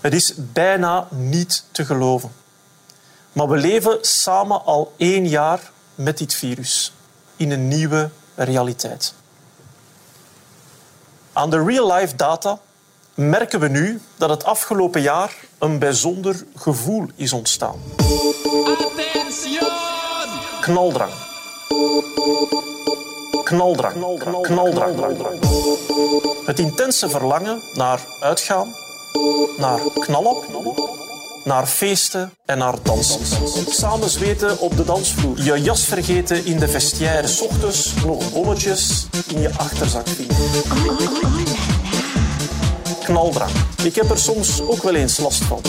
Het is bijna niet te geloven. Maar we leven samen al één jaar met dit virus in een nieuwe realiteit. Aan de real-life data merken we nu dat het afgelopen jaar een bijzonder gevoel is ontstaan. Knaldrang. Knaldrang. Knaldrang. Knaldrang. Het intense verlangen naar uitgaan, naar knallen, naar feesten en naar dansen. Samen zweten op de dansvloer. Je jas vergeten in de vestiaire. Ochtends nog bolletjes in je achterzak vinden. Knaldrang. Ik heb er soms ook wel eens last van.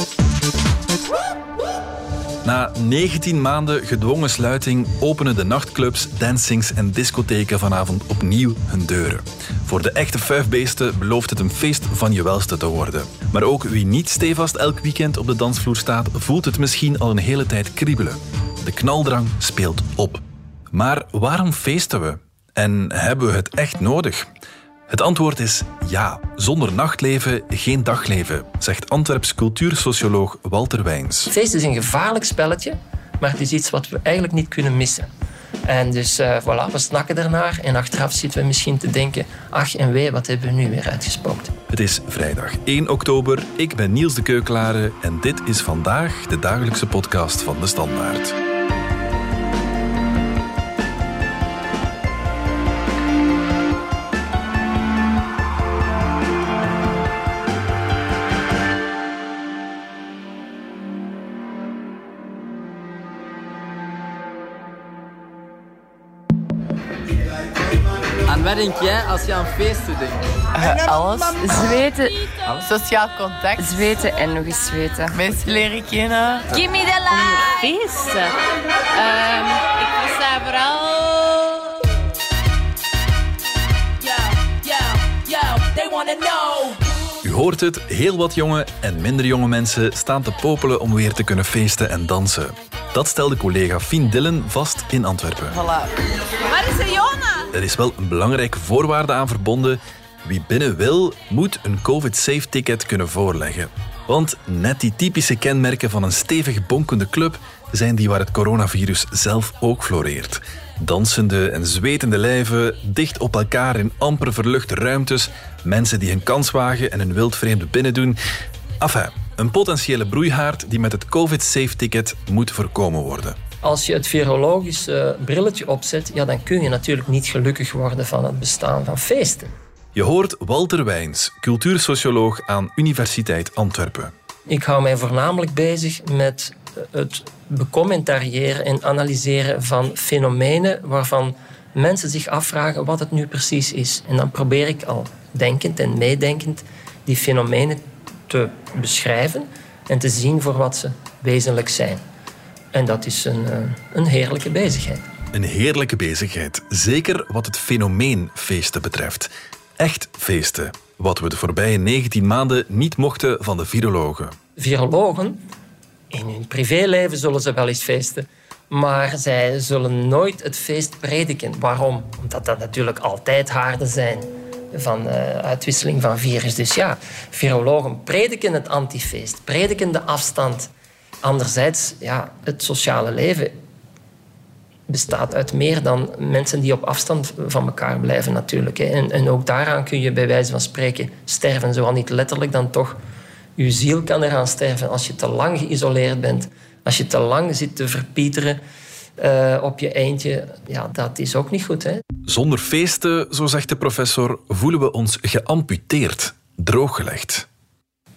Na 19 maanden gedwongen sluiting openen de nachtclubs, dancings en discotheken vanavond opnieuw hun deuren. Voor de echte vuifbeesten belooft het een feest van je welste te worden. Maar ook wie niet stevast elk weekend op de dansvloer staat, voelt het misschien al een hele tijd kriebelen. De knaldrang speelt op. Maar waarom feesten we? En hebben we het echt nodig? Het antwoord is ja. Zonder nachtleven geen dagleven, zegt Antwerps cultuursocioloog Walter Wijns. Feest is een gevaarlijk spelletje, maar het is iets wat we eigenlijk niet kunnen missen. En dus uh, voilà, we snakken ernaar en achteraf zitten we misschien te denken ach en wee, wat hebben we nu weer uitgespookt. Het is vrijdag 1 oktober, ik ben Niels de Keuklare en dit is vandaag de dagelijkse podcast van De Standaard. Denk jij als je aan feesten denkt? Uh, alles. Zweten. Alles. Sociaal contact. Zweten en nog eens zweten. Mensen leren kennen. Give me the light. Feesten. Um, ik versta vooral... Yo, yo, yo, they wanna know. U hoort het, heel wat jonge en minder jonge mensen staan te popelen om weer te kunnen feesten en dansen. Dat stelde collega Fien Dillen vast in Antwerpen. Voilà. Waar is de Jona? Er is wel een belangrijke voorwaarde aan verbonden. Wie binnen wil, moet een COVID-safe-ticket kunnen voorleggen. Want net die typische kenmerken van een stevig bonkende club zijn die waar het coronavirus zelf ook floreert. Dansende en zwetende lijven, dicht op elkaar in amper verluchte ruimtes, mensen die hun kans wagen en hun wildvreemde binnen doen. Enfin, een potentiële broeihaard die met het COVID-safe-ticket moet voorkomen worden. Als je het virologische brilletje opzet, ja, dan kun je natuurlijk niet gelukkig worden van het bestaan van feesten. Je hoort Walter Wijns, cultuursocioloog aan Universiteit Antwerpen. Ik hou mij voornamelijk bezig met het becommentariëren en analyseren van fenomenen waarvan mensen zich afvragen wat het nu precies is. En dan probeer ik al denkend en meedenkend die fenomenen te beschrijven en te zien voor wat ze wezenlijk zijn. En dat is een, eh, een heerlijke bezigheid. Een heerlijke bezigheid, zeker wat het fenomeen feesten betreft. Echt feesten, wat we de voorbije 19 maanden niet mochten van de virologen. Virologen, in hun privéleven zullen ze wel eens feesten, maar zij zullen nooit het feest prediken. Waarom? Omdat dat natuurlijk altijd haarden zijn van uh, uitwisseling van virus. Dus ja, virologen prediken het antifeest, prediken de afstand. Anderzijds, ja, het sociale leven bestaat uit meer dan mensen die op afstand van elkaar blijven natuurlijk. En, en ook daaraan kun je bij wijze van spreken sterven. Zowel niet letterlijk dan toch. Je ziel kan eraan sterven als je te lang geïsoleerd bent. Als je te lang zit te verpieteren uh, op je eentje. Ja, dat is ook niet goed. Hè? Zonder feesten, zo zegt de professor, voelen we ons geamputeerd, drooggelegd.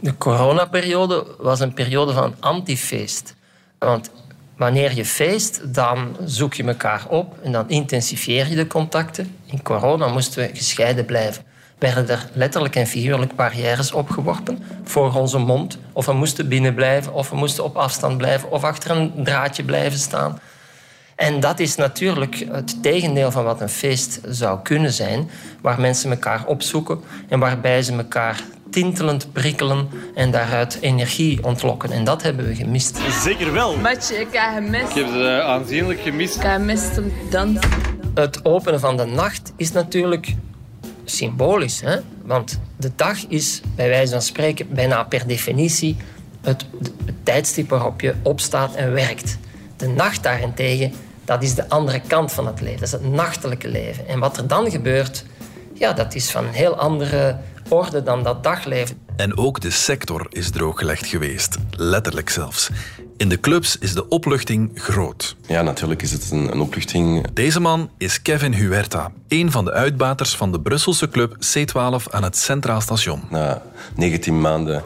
De coronaperiode was een periode van antifeest. Want wanneer je feest, dan zoek je elkaar op en dan intensifieer je de contacten. In corona moesten we gescheiden blijven. Werden er letterlijk en figuurlijk barrières opgeworpen voor onze mond. Of we moesten binnen blijven, of we moesten op afstand blijven, of achter een draadje blijven staan. En dat is natuurlijk het tegendeel van wat een feest zou kunnen zijn, waar mensen elkaar opzoeken en waarbij ze elkaar tintelend prikkelen en daaruit energie ontlokken. En dat hebben we gemist. Zeker wel. Matje, ik heb gemist. Ik heb ze aanzienlijk gemist. Ik heb gemist om te dansen. Het openen van de nacht is natuurlijk symbolisch. Hè? Want de dag is, bij wijze van spreken, bijna per definitie het, het tijdstip waarop je opstaat en werkt. De nacht daarentegen, dat is de andere kant van het leven. Dat is het nachtelijke leven. En wat er dan gebeurt, ja, dat is van een heel andere orde dan dat dagleven. En ook de sector is drooggelegd geweest. Letterlijk zelfs. In de clubs is de opluchting groot. Ja, natuurlijk is het een, een opluchting. Deze man is Kevin Huerta, een van de uitbaters van de Brusselse club C12 aan het Centraal Station. Na 19 maanden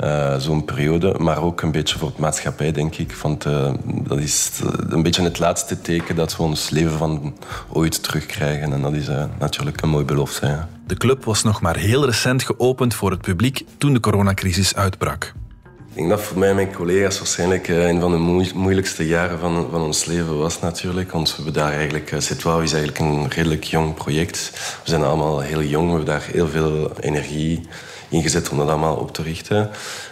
uh, zo'n periode, maar ook een beetje voor het maatschappij, denk ik. Want uh, dat is een beetje het laatste teken dat we ons leven van ooit terugkrijgen. En dat is uh, natuurlijk een mooi belofte. Ja. De club was nog maar heel recent geopend voor het publiek toen de coronacrisis uitbrak. Denk dat voor mij en mijn collega's waarschijnlijk een van de moeilijkste jaren van, van ons leven was natuurlijk. Want we hebben daar eigenlijk... C12 is eigenlijk een redelijk jong project. We zijn allemaal heel jong. We hebben daar heel veel energie in gezet om dat allemaal op te richten.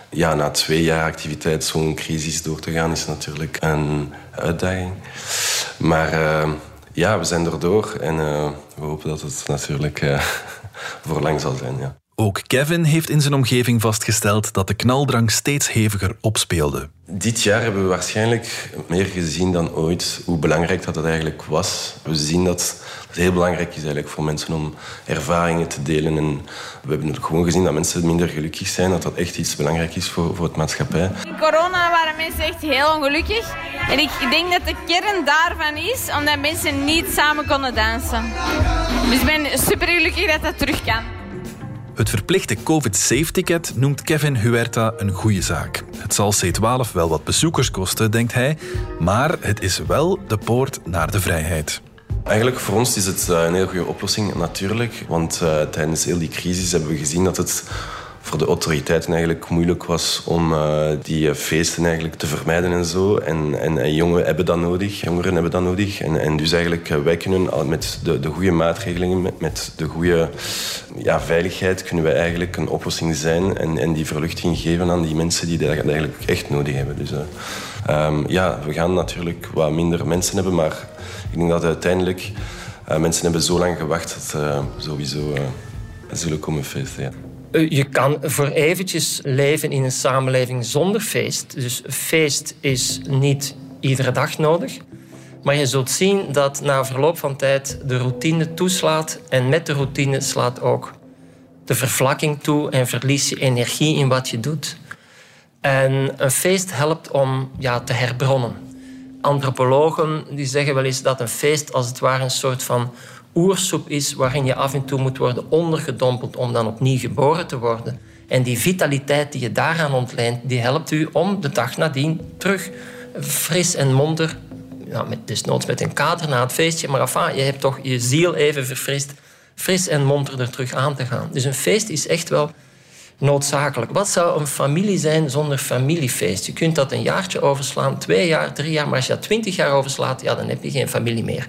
Ja, na twee jaar activiteit zo'n crisis door te gaan is natuurlijk een uitdaging. Maar uh, ja, we zijn erdoor en we hopen dat het natuurlijk voor lang zal zijn. Ja. Ook Kevin heeft in zijn omgeving vastgesteld dat de knaldrang steeds heviger opspeelde. Dit jaar hebben we waarschijnlijk meer gezien dan ooit hoe belangrijk dat het eigenlijk was. We zien dat het heel belangrijk is eigenlijk voor mensen om ervaringen te delen. En we hebben gewoon gezien dat mensen minder gelukkig zijn, dat dat echt iets belangrijk is voor, voor het maatschappij. In corona waren mensen echt heel ongelukkig. En ik denk dat de kern daarvan is omdat mensen niet samen konden dansen. Dus ik ben super gelukkig dat dat terug kan. Het verplichte COVID-safe-ticket noemt Kevin Huerta een goede zaak. Het zal C12 wel wat bezoekers kosten, denkt hij, maar het is wel de poort naar de vrijheid. Eigenlijk voor ons is het een heel goede oplossing, natuurlijk. Want uh, tijdens heel die crisis hebben we gezien dat het voor de autoriteiten eigenlijk moeilijk was om uh, die feesten eigenlijk te vermijden en zo. En, en, en, jongeren hebben dat nodig, jongeren hebben dat nodig. En, en dus eigenlijk, uh, wij kunnen met de, de goede maatregelingen, met, de goede ja, veiligheid, kunnen wij eigenlijk een oplossing zijn en, en die verluchting geven aan die mensen die dat eigenlijk echt nodig hebben. Dus um, ja, we gaan natuurlijk wat minder mensen hebben, maar ik denk dat uiteindelijk mensen hebben zo lang gewacht dat sowieso zullen komen feesten. Je kan voor eventjes leven in een samenleving zonder feest. Dus feest is niet iedere dag nodig. Maar je zult zien dat na verloop van tijd de routine toeslaat. En met de routine slaat ook de vervlakking toe en verlies je energie in wat je doet. En een feest helpt om ja, te herbronnen. Antropologen die zeggen wel eens dat een feest als het ware een soort van oersoep is waarin je af en toe moet worden ondergedompeld om dan opnieuw geboren te worden. En die vitaliteit die je daaraan ontleent, die helpt u om de dag nadien terug fris en monter, ja, met, desnoods met een kader na het feestje, maar enfin, je hebt toch je ziel even verfrist, fris en monter er terug aan te gaan. Dus een feest is echt wel noodzakelijk. Wat zou een familie zijn zonder familiefeest? Je kunt dat een jaartje overslaan, twee jaar, drie jaar, maar als je dat twintig jaar overslaat, ja, dan heb je geen familie meer.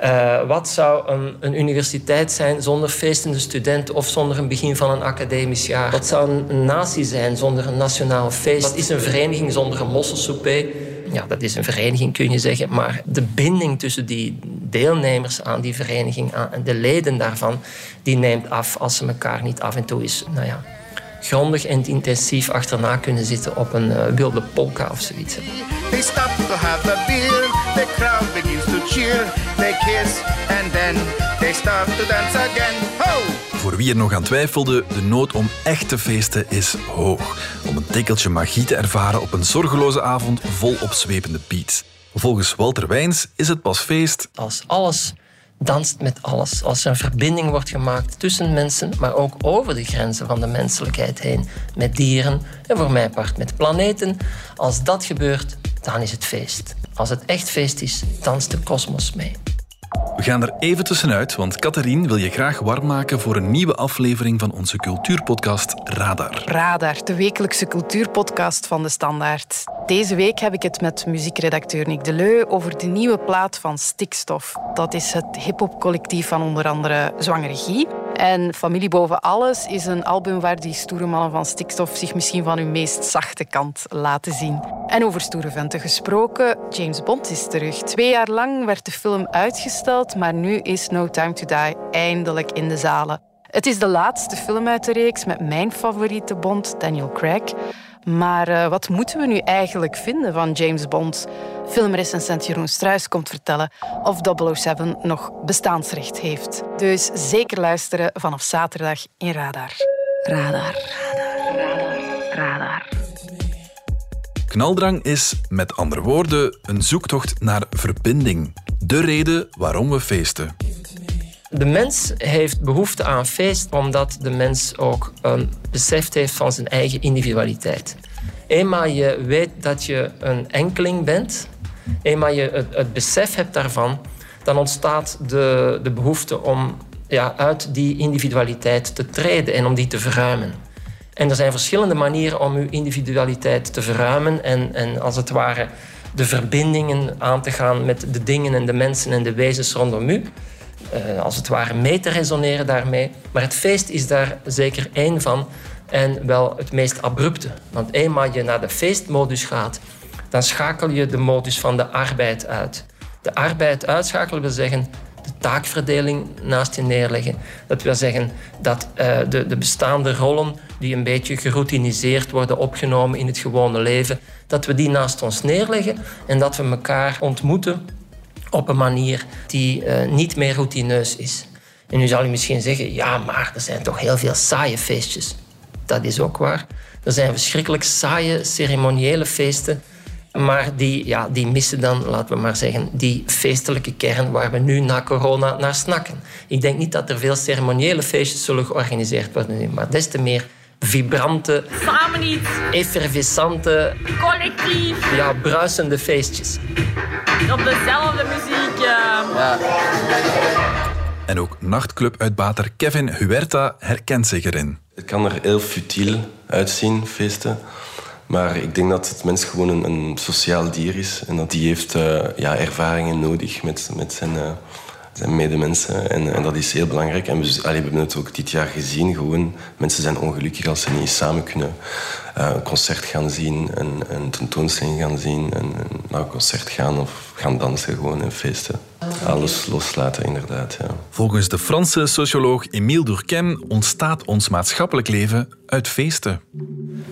Uh, wat zou een, een, universiteit zijn zonder feestende studenten of zonder een begin van een academisch jaar? Wat zou een, een natie zijn zonder een nationaal feest? Wat is een vereniging zonder een mosselsouper? Ja, dat is een vereniging, kun je zeggen. Maar de binding tussen die deelnemers aan die vereniging en de leden daarvan, die neemt af als ze elkaar niet af en toe eens, nou ja, grondig en intensief achterna kunnen zitten op een uh, wilde polka of zoiets. They stop to have a beer, the crowd begins to cheer, they kiss and then they start to dance again. Ho! Voor wie er nog aan twijfelde, de nood om echt te feesten is hoog. Om een tikkeltje magie te ervaren op een zorgeloze avond vol opzwepende Piet. Volgens Walter Wijns is het pas feest als alles danst met alles. Als er een verbinding wordt gemaakt tussen mensen, maar ook over de grenzen van de menselijkheid heen. Met dieren en voor mij part met planeten. Als dat gebeurt, dan is het feest. Als het echt feest is, danst de kosmos mee. We gaan er even tussenuit, want Catherine wil je graag warm maken voor een nieuwe aflevering van onze cultuurpodcast Radar. Radar, de wekelijkse cultuurpodcast van de Standaard. Deze week heb ik het met muziekredacteur Nick Deleu over de nieuwe plaat van Stikstof. Dat is het hip-hop-collectief van onder andere Zwangere Guy. En Familie Boven Alles is een album waar die stoere mannen van Stikstof zich misschien van hun meest zachte kant laten zien. En over stoere venten gesproken, James Bond is terug. Twee jaar lang werd de film uitgesteld, maar nu is No Time to Die eindelijk in de zalen. Het is de laatste film uit de reeks met mijn favoriete Bond, Daniel Craig. Maar uh, wat moeten we nu eigenlijk vinden van James Bond? Filmrecensent Jeroen Struis komt vertellen of 007 nog bestaansrecht heeft. Dus zeker luisteren vanaf zaterdag in Radar. Radar. Radar. Radar. Radar. Knaldrang is, met andere woorden, een zoektocht naar verbinding. De reden waarom we feesten. De mens heeft behoefte aan feest omdat de mens ook een besef heeft van zijn eigen individualiteit. Eenmaal je weet dat je een enkeling bent, eenmaal je het, het besef hebt daarvan, dan ontstaat de, de behoefte om ja, uit die individualiteit te treden en om die te verruimen. En er zijn verschillende manieren om uw individualiteit te verruimen en, en als het ware de verbindingen aan te gaan met de dingen en de mensen en de wezens rondom u. Uh, als het ware mee te resoneren daarmee. Maar het feest is daar zeker één van en wel het meest abrupte. Want eenmaal je naar de feestmodus gaat, dan schakel je de modus van de arbeid uit. De arbeid uitschakelen wil zeggen de taakverdeling naast je neerleggen. Dat wil zeggen dat uh, de, de bestaande rollen die een beetje geroutiniseerd worden opgenomen in het gewone leven, dat we die naast ons neerleggen en dat we elkaar ontmoeten op een manier die uh, niet meer routineus is. En nu zal je misschien zeggen, ja, maar er zijn toch heel veel saaie feestjes. Dat is ook waar. Er zijn verschrikkelijk saaie ceremoniële feesten maar die, ja, die missen dan, laten we maar zeggen, die feestelijke kern waar we nu na corona naar snakken. Ik denk niet dat er veel ceremoniële feestjes zullen georganiseerd worden, maar des te meer vibrante, Samen niet. effervescente, collectief, ja, bruisende feestjes. Op dezelfde muziek. Uh... Ja. En ook nachtclubuitbater Kevin Huerta herkent zich erin. Het kan er heel futiel uitzien, feesten. Maar ik denk dat het mens gewoon een, een sociaal dier is. En dat die heeft uh, ja, ervaringen nodig met, met zijn, uh, zijn medemensen. En, en, dat is heel belangrijk. En we, we hebben het ook dit jaar gezien. Gewoon, mensen zijn ongelukkig als ze niet samen kunnen een concert gaan zien, een, een tentoonstelling gaan zien, een, naar een concert gaan of gaan dansen gewoon en feesten. Alles loslaten, inderdaad. Ja. Volgens de Franse socioloog Émile Durkheim ontstaat ons maatschappelijk leven uit feesten.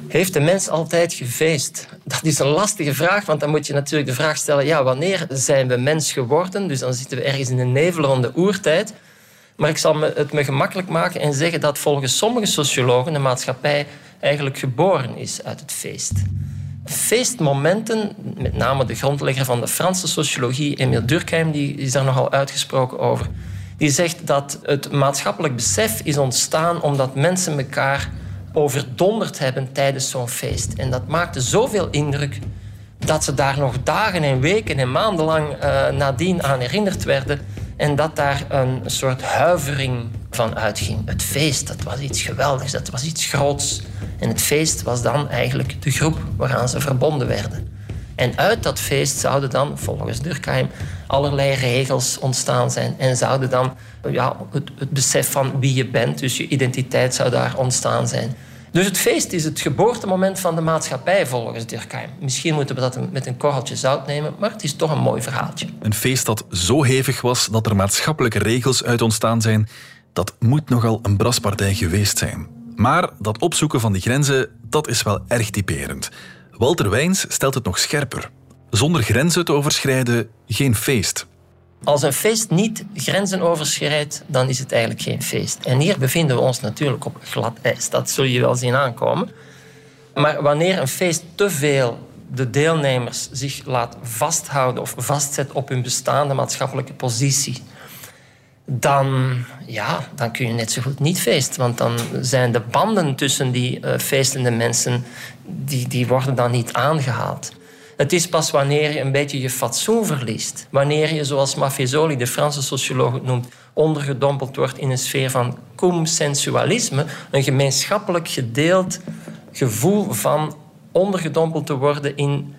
Heeft de mens altijd gefeest? Dat is een lastige vraag, want dan moet je natuurlijk de vraag stellen: ja, wanneer zijn we mens geworden? Dus dan zitten we ergens in de nevelronde oertijd. Maar ik zal het me gemakkelijk maken en zeggen dat volgens sommige sociologen de maatschappij eigenlijk geboren is uit het feest. Feestmomenten, met name de grondlegger van de Franse sociologie, Emile Durkheim, die is daar nogal uitgesproken over. Die zegt dat het maatschappelijk besef is ontstaan omdat mensen elkaar overdonderd hebben tijdens zo'n feest. En dat maakte zoveel indruk dat ze daar nog dagen en weken en maanden lang uh, nadien aan herinnerd werden. En dat daar een soort huivering van uitging. Het feest, dat was iets geweldigs, dat was iets groots. En het feest was dan eigenlijk de groep waaraan ze verbonden werden. En uit dat feest zouden dan, volgens Durkheim, allerlei regels ontstaan zijn. En zouden dan ja, het, het besef van wie je bent, dus je identiteit zou daar ontstaan zijn. Dus het feest is het geboortemoment van de maatschappij, volgens Durkheim. Misschien moeten we dat met een korreltje zout nemen, maar het is toch een mooi verhaaltje. Een feest dat zo hevig was dat er maatschappelijke regels uit ontstaan zijn, dat moet nogal een braspartij geweest zijn. Maar dat opzoeken van die grenzen, dat is wel erg typerend. Walter Wijns stelt het nog scherper. Zonder grenzen te overschrijden, geen feest. Als een feest niet grenzen overschrijdt, dan is het eigenlijk geen feest. En hier bevinden we ons natuurlijk op glad ijs. Dat zul je wel zien aankomen. Maar wanneer een feest te veel de deelnemers zich laat vasthouden of vastzet op hun bestaande maatschappelijke positie, dan, ja, dan kun je net zo goed niet feesten. Want dan zijn de banden tussen die uh, feestende mensen, die, die worden dan niet aangehaald. Het is pas wanneer je een beetje je fatsoen verliest. Wanneer je, zoals Maffesoli, de Franse socioloog het noemt, ondergedompeld wordt in een sfeer van consensualisme, een gemeenschappelijk gedeeld gevoel van ondergedompeld te worden in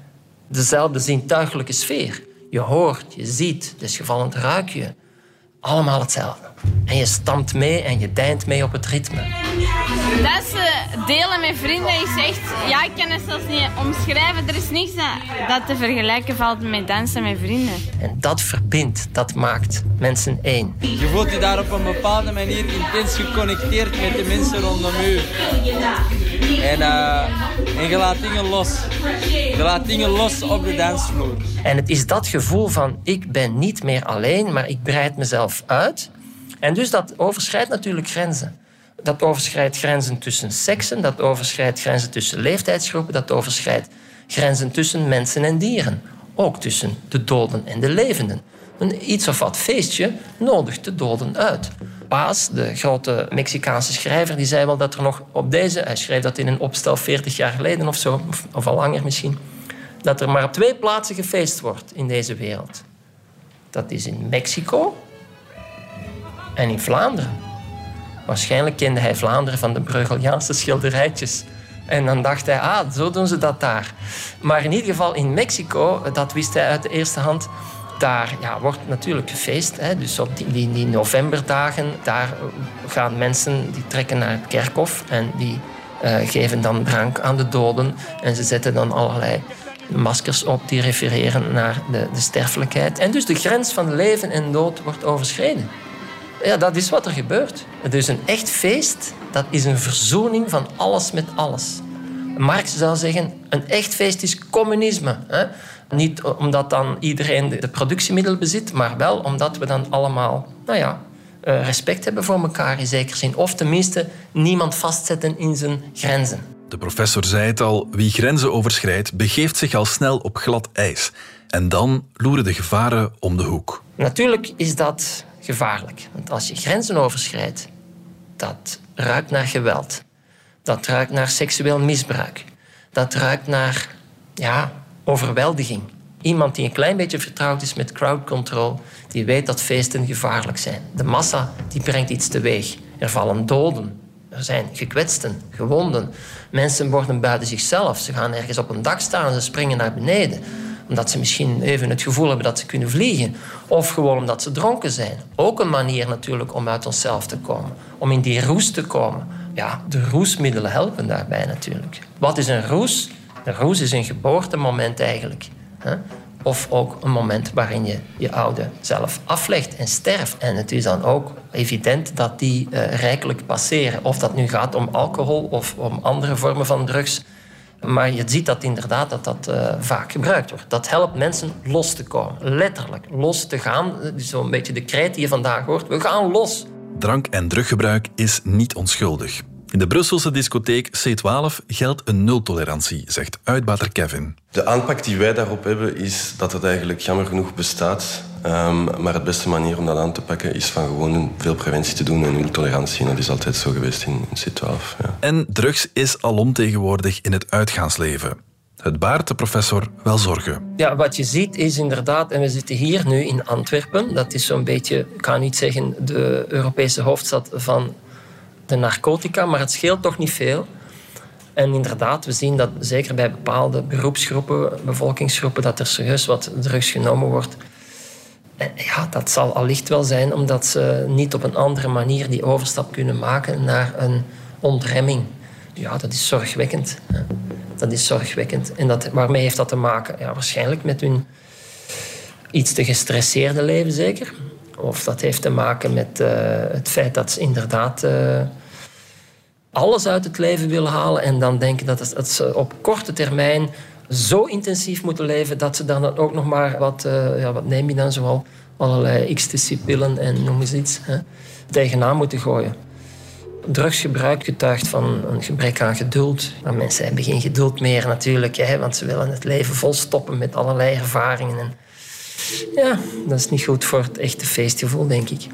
dezelfde zintuigelijke sfeer. Je hoort, je ziet, desgevallend ruik je. Allemaal hetzelfde. En je stamt mee en je deint mee op het ritme. Dansen delen met vrienden is echt... Ja, ik kan het zelfs niet omschrijven. Er is niks dat, dat te vergelijken valt met dansen met vrienden. En dat verbindt, dat maakt mensen één. Je voelt je daar op een bepaalde manier intens geconnecteerd met de mensen rondom u. En, eh, en je laat dingen los. Je laat dingen los op de dansvloer. En het is dat gevoel van ik ben niet meer alleen, maar ik breid mezelf uit. En dus dat overschrijdt natuurlijk grenzen. Dat overschrijdt grenzen tussen seksen, dat overschrijdt grenzen tussen leeftijdsgroepen, dat overschrijdt grenzen tussen mensen en dieren. Ook tussen de doden en de levenden. Een iets of wat feestje nodigt de doden uit. De grote Mexicaanse schrijver, die zei wel dat er nog op deze... Hij schreef dat in een opstel 40 jaar geleden of zo, of, of al langer misschien... dat er maar op twee plaatsen gefeest wordt in deze wereld. Dat is in Mexico en in Vlaanderen. Waarschijnlijk kende hij Vlaanderen van de Breugeliaanse schilderijtjes. En dan dacht hij, ah, zo doen ze dat daar. Maar in ieder geval in Mexico, dat wist hij uit de eerste hand... daar ja, wordt natuurlijk gefeest. Hè. Dus op die, die, novemberdagen, daar gaan mensen... die trekken naar het kerkhof en die uh, geven dan drank aan de doden. En ze zetten dan allerlei maskers op die refereren naar de, de sterfelijkheid. En dus de grens van leven en dood wordt overschreden. Ja, dat is wat er gebeurt. Dus een echt feest, dat is een verzoening van alles met alles. Marx zou zeggen, een echt feest is communisme. Hè? Niet omdat dan iedereen de productiemiddelen bezit, maar wel omdat we dan allemaal, nou ja, eh, respect hebben voor elkaar in zekere zin. Of tenminste niemand vastzetten in zijn grenzen. De professor zei het al, wie grenzen overschrijdt, begeeft zich al snel op glad ijs. En dan loeren de gevaren om de hoek. Natuurlijk is dat gevaarlijk. Want als je grenzen overschrijdt, dat ruikt naar geweld. Dat ruikt naar seksueel misbruik. Dat ruikt naar ja, overweldiging. Iemand die een klein beetje vertrouwd is met crowd control, die weet dat feesten gevaarlijk zijn. De massa die brengt iets teweeg. Er vallen doden. Er zijn gekwetsten, gewonden. Mensen worden buiten zichzelf. Ze gaan ergens op een dak staan en ze springen naar beneden omdat ze misschien even het gevoel hebben dat ze kunnen vliegen. Of gewoon omdat ze dronken zijn. Ook een manier natuurlijk om uit onszelf te komen. Om in die roes te komen. Ja, de roesmiddelen helpen daarbij natuurlijk. Wat is een roes? Een roes is een geboortemoment eigenlijk. Of ook een moment waarin je je oude zelf aflegt en sterft. En het is dan ook evident dat die uh, rijkelijk passeren. Of dat nu gaat om alcohol of om andere vormen van drugs. Maar je ziet dat inderdaad dat dat uh, vaak gebruikt wordt. Dat helpt mensen los te komen. Letterlijk, los te gaan. Zo'n beetje de krijt die je vandaag hoort. We gaan los. Drank- en druggebruik is niet onschuldig. In de Brusselse discotheek C12 geldt een nultolerantie, zegt uitbater Kevin. De aanpak die wij daarop hebben is dat het eigenlijk jammer genoeg bestaat. Um, maar het beste manier om dat aan te pakken is van gewoon veel preventie te doen en nultolerantie. En dat is altijd zo geweest in, in C12. Ja. En drugs is alom tegenwoordig in het uitgaansleven. Het baart de professor wel zorgen. Ja, wat je ziet is inderdaad, en we zitten hier nu in Antwerpen. Dat is zo'n beetje, ik kan niet zeggen de Europese hoofdstad van de narcotica, maar het scheelt toch niet veel. En inderdaad, we zien dat zeker bij bepaalde beroepsgroepen, bevolkingsgroepen, dat er serieus wat drugs genomen wordt. En ja, dat zal allicht wel zijn omdat ze niet op een andere manier die overstap kunnen maken naar een ontremming. Ja, dat is zorgwekkend. Dat is zorgwekkend. En dat, waarmee heeft dat te maken? Ja, waarschijnlijk met hun iets te gestresseerde leven, zeker. Of dat heeft te maken met uh, het feit dat ze inderdaad uh, alles uit het leven willen halen en dan denken dat, het, dat ze op korte termijn zo intensief moeten leven dat ze dan ook nog maar wat, uh, ja, wat neem je dan zoal, allerlei ecstasy-pillen en noem eens iets, hè, tegenaan moeten gooien. Drugsgebruik getuigt van een gebrek aan geduld. Maar mensen hebben geen geduld meer natuurlijk, hè, want ze willen het leven volstoppen met allerlei ervaringen. En ja, dat is niet goed voor het echte feestgevoel, denk ik.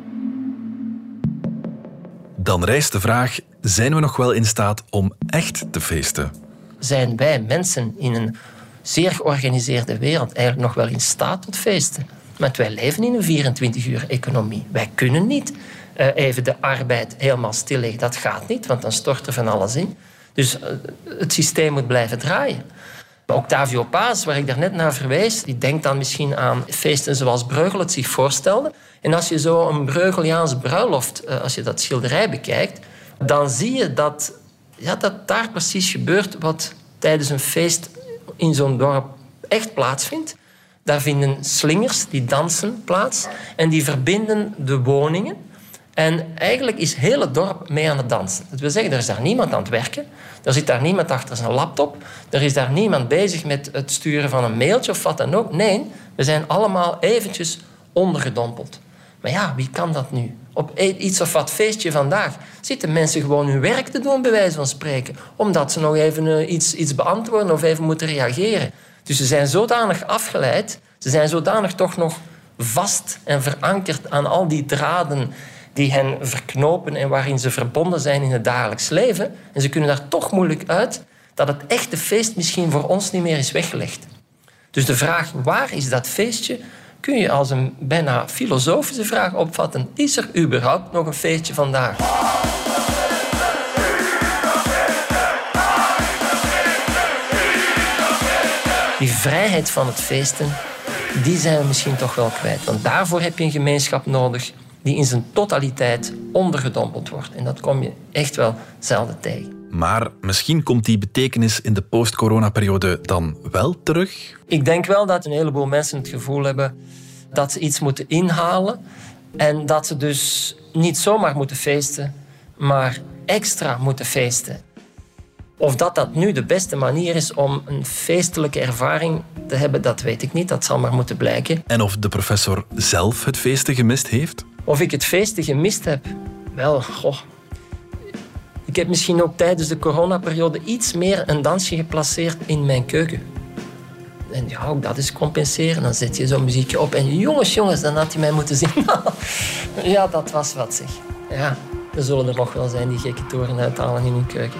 Dan rijst de vraag: zijn we nog wel in staat om echt te feesten? Zijn wij mensen in een zeer georganiseerde wereld eigenlijk nog wel in staat tot feesten? Want wij leven in een 24-uur-economie. Wij kunnen niet uh, even de arbeid helemaal stilleggen. Dat gaat niet, want dan stort er van alles in. Dus uh, het systeem moet blijven draaien. Octavio Paz, waar ik daarnet naar verwees, die denkt dan misschien aan feesten zoals Breugel het zich voorstelde. En als je zo een Breugeliaans bruiloft, uh, als je dat schilderij bekijkt, dan zie je dat, ja, dat daar precies gebeurt wat tijdens een feest in zo'n dorp echt plaatsvindt. Daar vinden slingers, die dansen, plaats. En die verbinden de woningen. En eigenlijk is het dorp mee aan het dansen. Dat wil zeggen, er is daar niemand aan het werken. Er zit daar niemand achter zijn laptop. Er is daar niemand bezig met het sturen van een mailtje of wat dan ook. Nee, we zijn allemaal eventjes ondergedompeld. Maar ja, wie kan dat nu? Op e- iets of wat feestje vandaag zitten mensen gewoon hun werk te doen, bij wijze van spreken. Omdat ze nog even eh, iets, iets beantwoorden of even moeten reageren. Dus ze zijn zodanig afgeleid, ze zijn zodanig toch nog vast en verankerd aan al die draden die hen verknopen en waarin ze verbonden zijn in het dagelijks leven. En ze kunnen daar toch moeilijk uit dat het echte feest misschien voor ons niet meer is weggelegd. Dus de vraag waar is dat feestje kun je als een bijna filosofische vraag opvatten. Is er überhaupt nog een feestje vandaag? Die vrijheid van het feesten, die zijn we misschien toch wel kwijt. Want daarvoor heb je een gemeenschap nodig die in zijn totaliteit ondergedompeld wordt. En dat kom je echt wel zelden tegen. Maar misschien komt die betekenis in de post-corona-periode dan wel terug? Ik denk wel dat een heleboel mensen het gevoel hebben dat ze iets moeten inhalen. En dat ze dus niet zomaar moeten feesten, maar extra moeten feesten. Of dat dat nu de beste manier is om een feestelijke ervaring te hebben, dat weet ik niet. Dat zal maar moeten blijken. En of de professor zelf het feesten gemist heeft? Of ik het feesten gemist heb? Wel, goh. Ik heb misschien ook tijdens de coronaperiode iets meer een dansje geplaceerd in mijn keuken. En ja, ook dat is compenseren. Dan zet je zo'n muziekje op en jongens, jongens, dan had hij mij moeten zien. ja, dat was wat zeg. Ja, er zullen er nog wel zijn die gekke toren uithalen in hun keuken.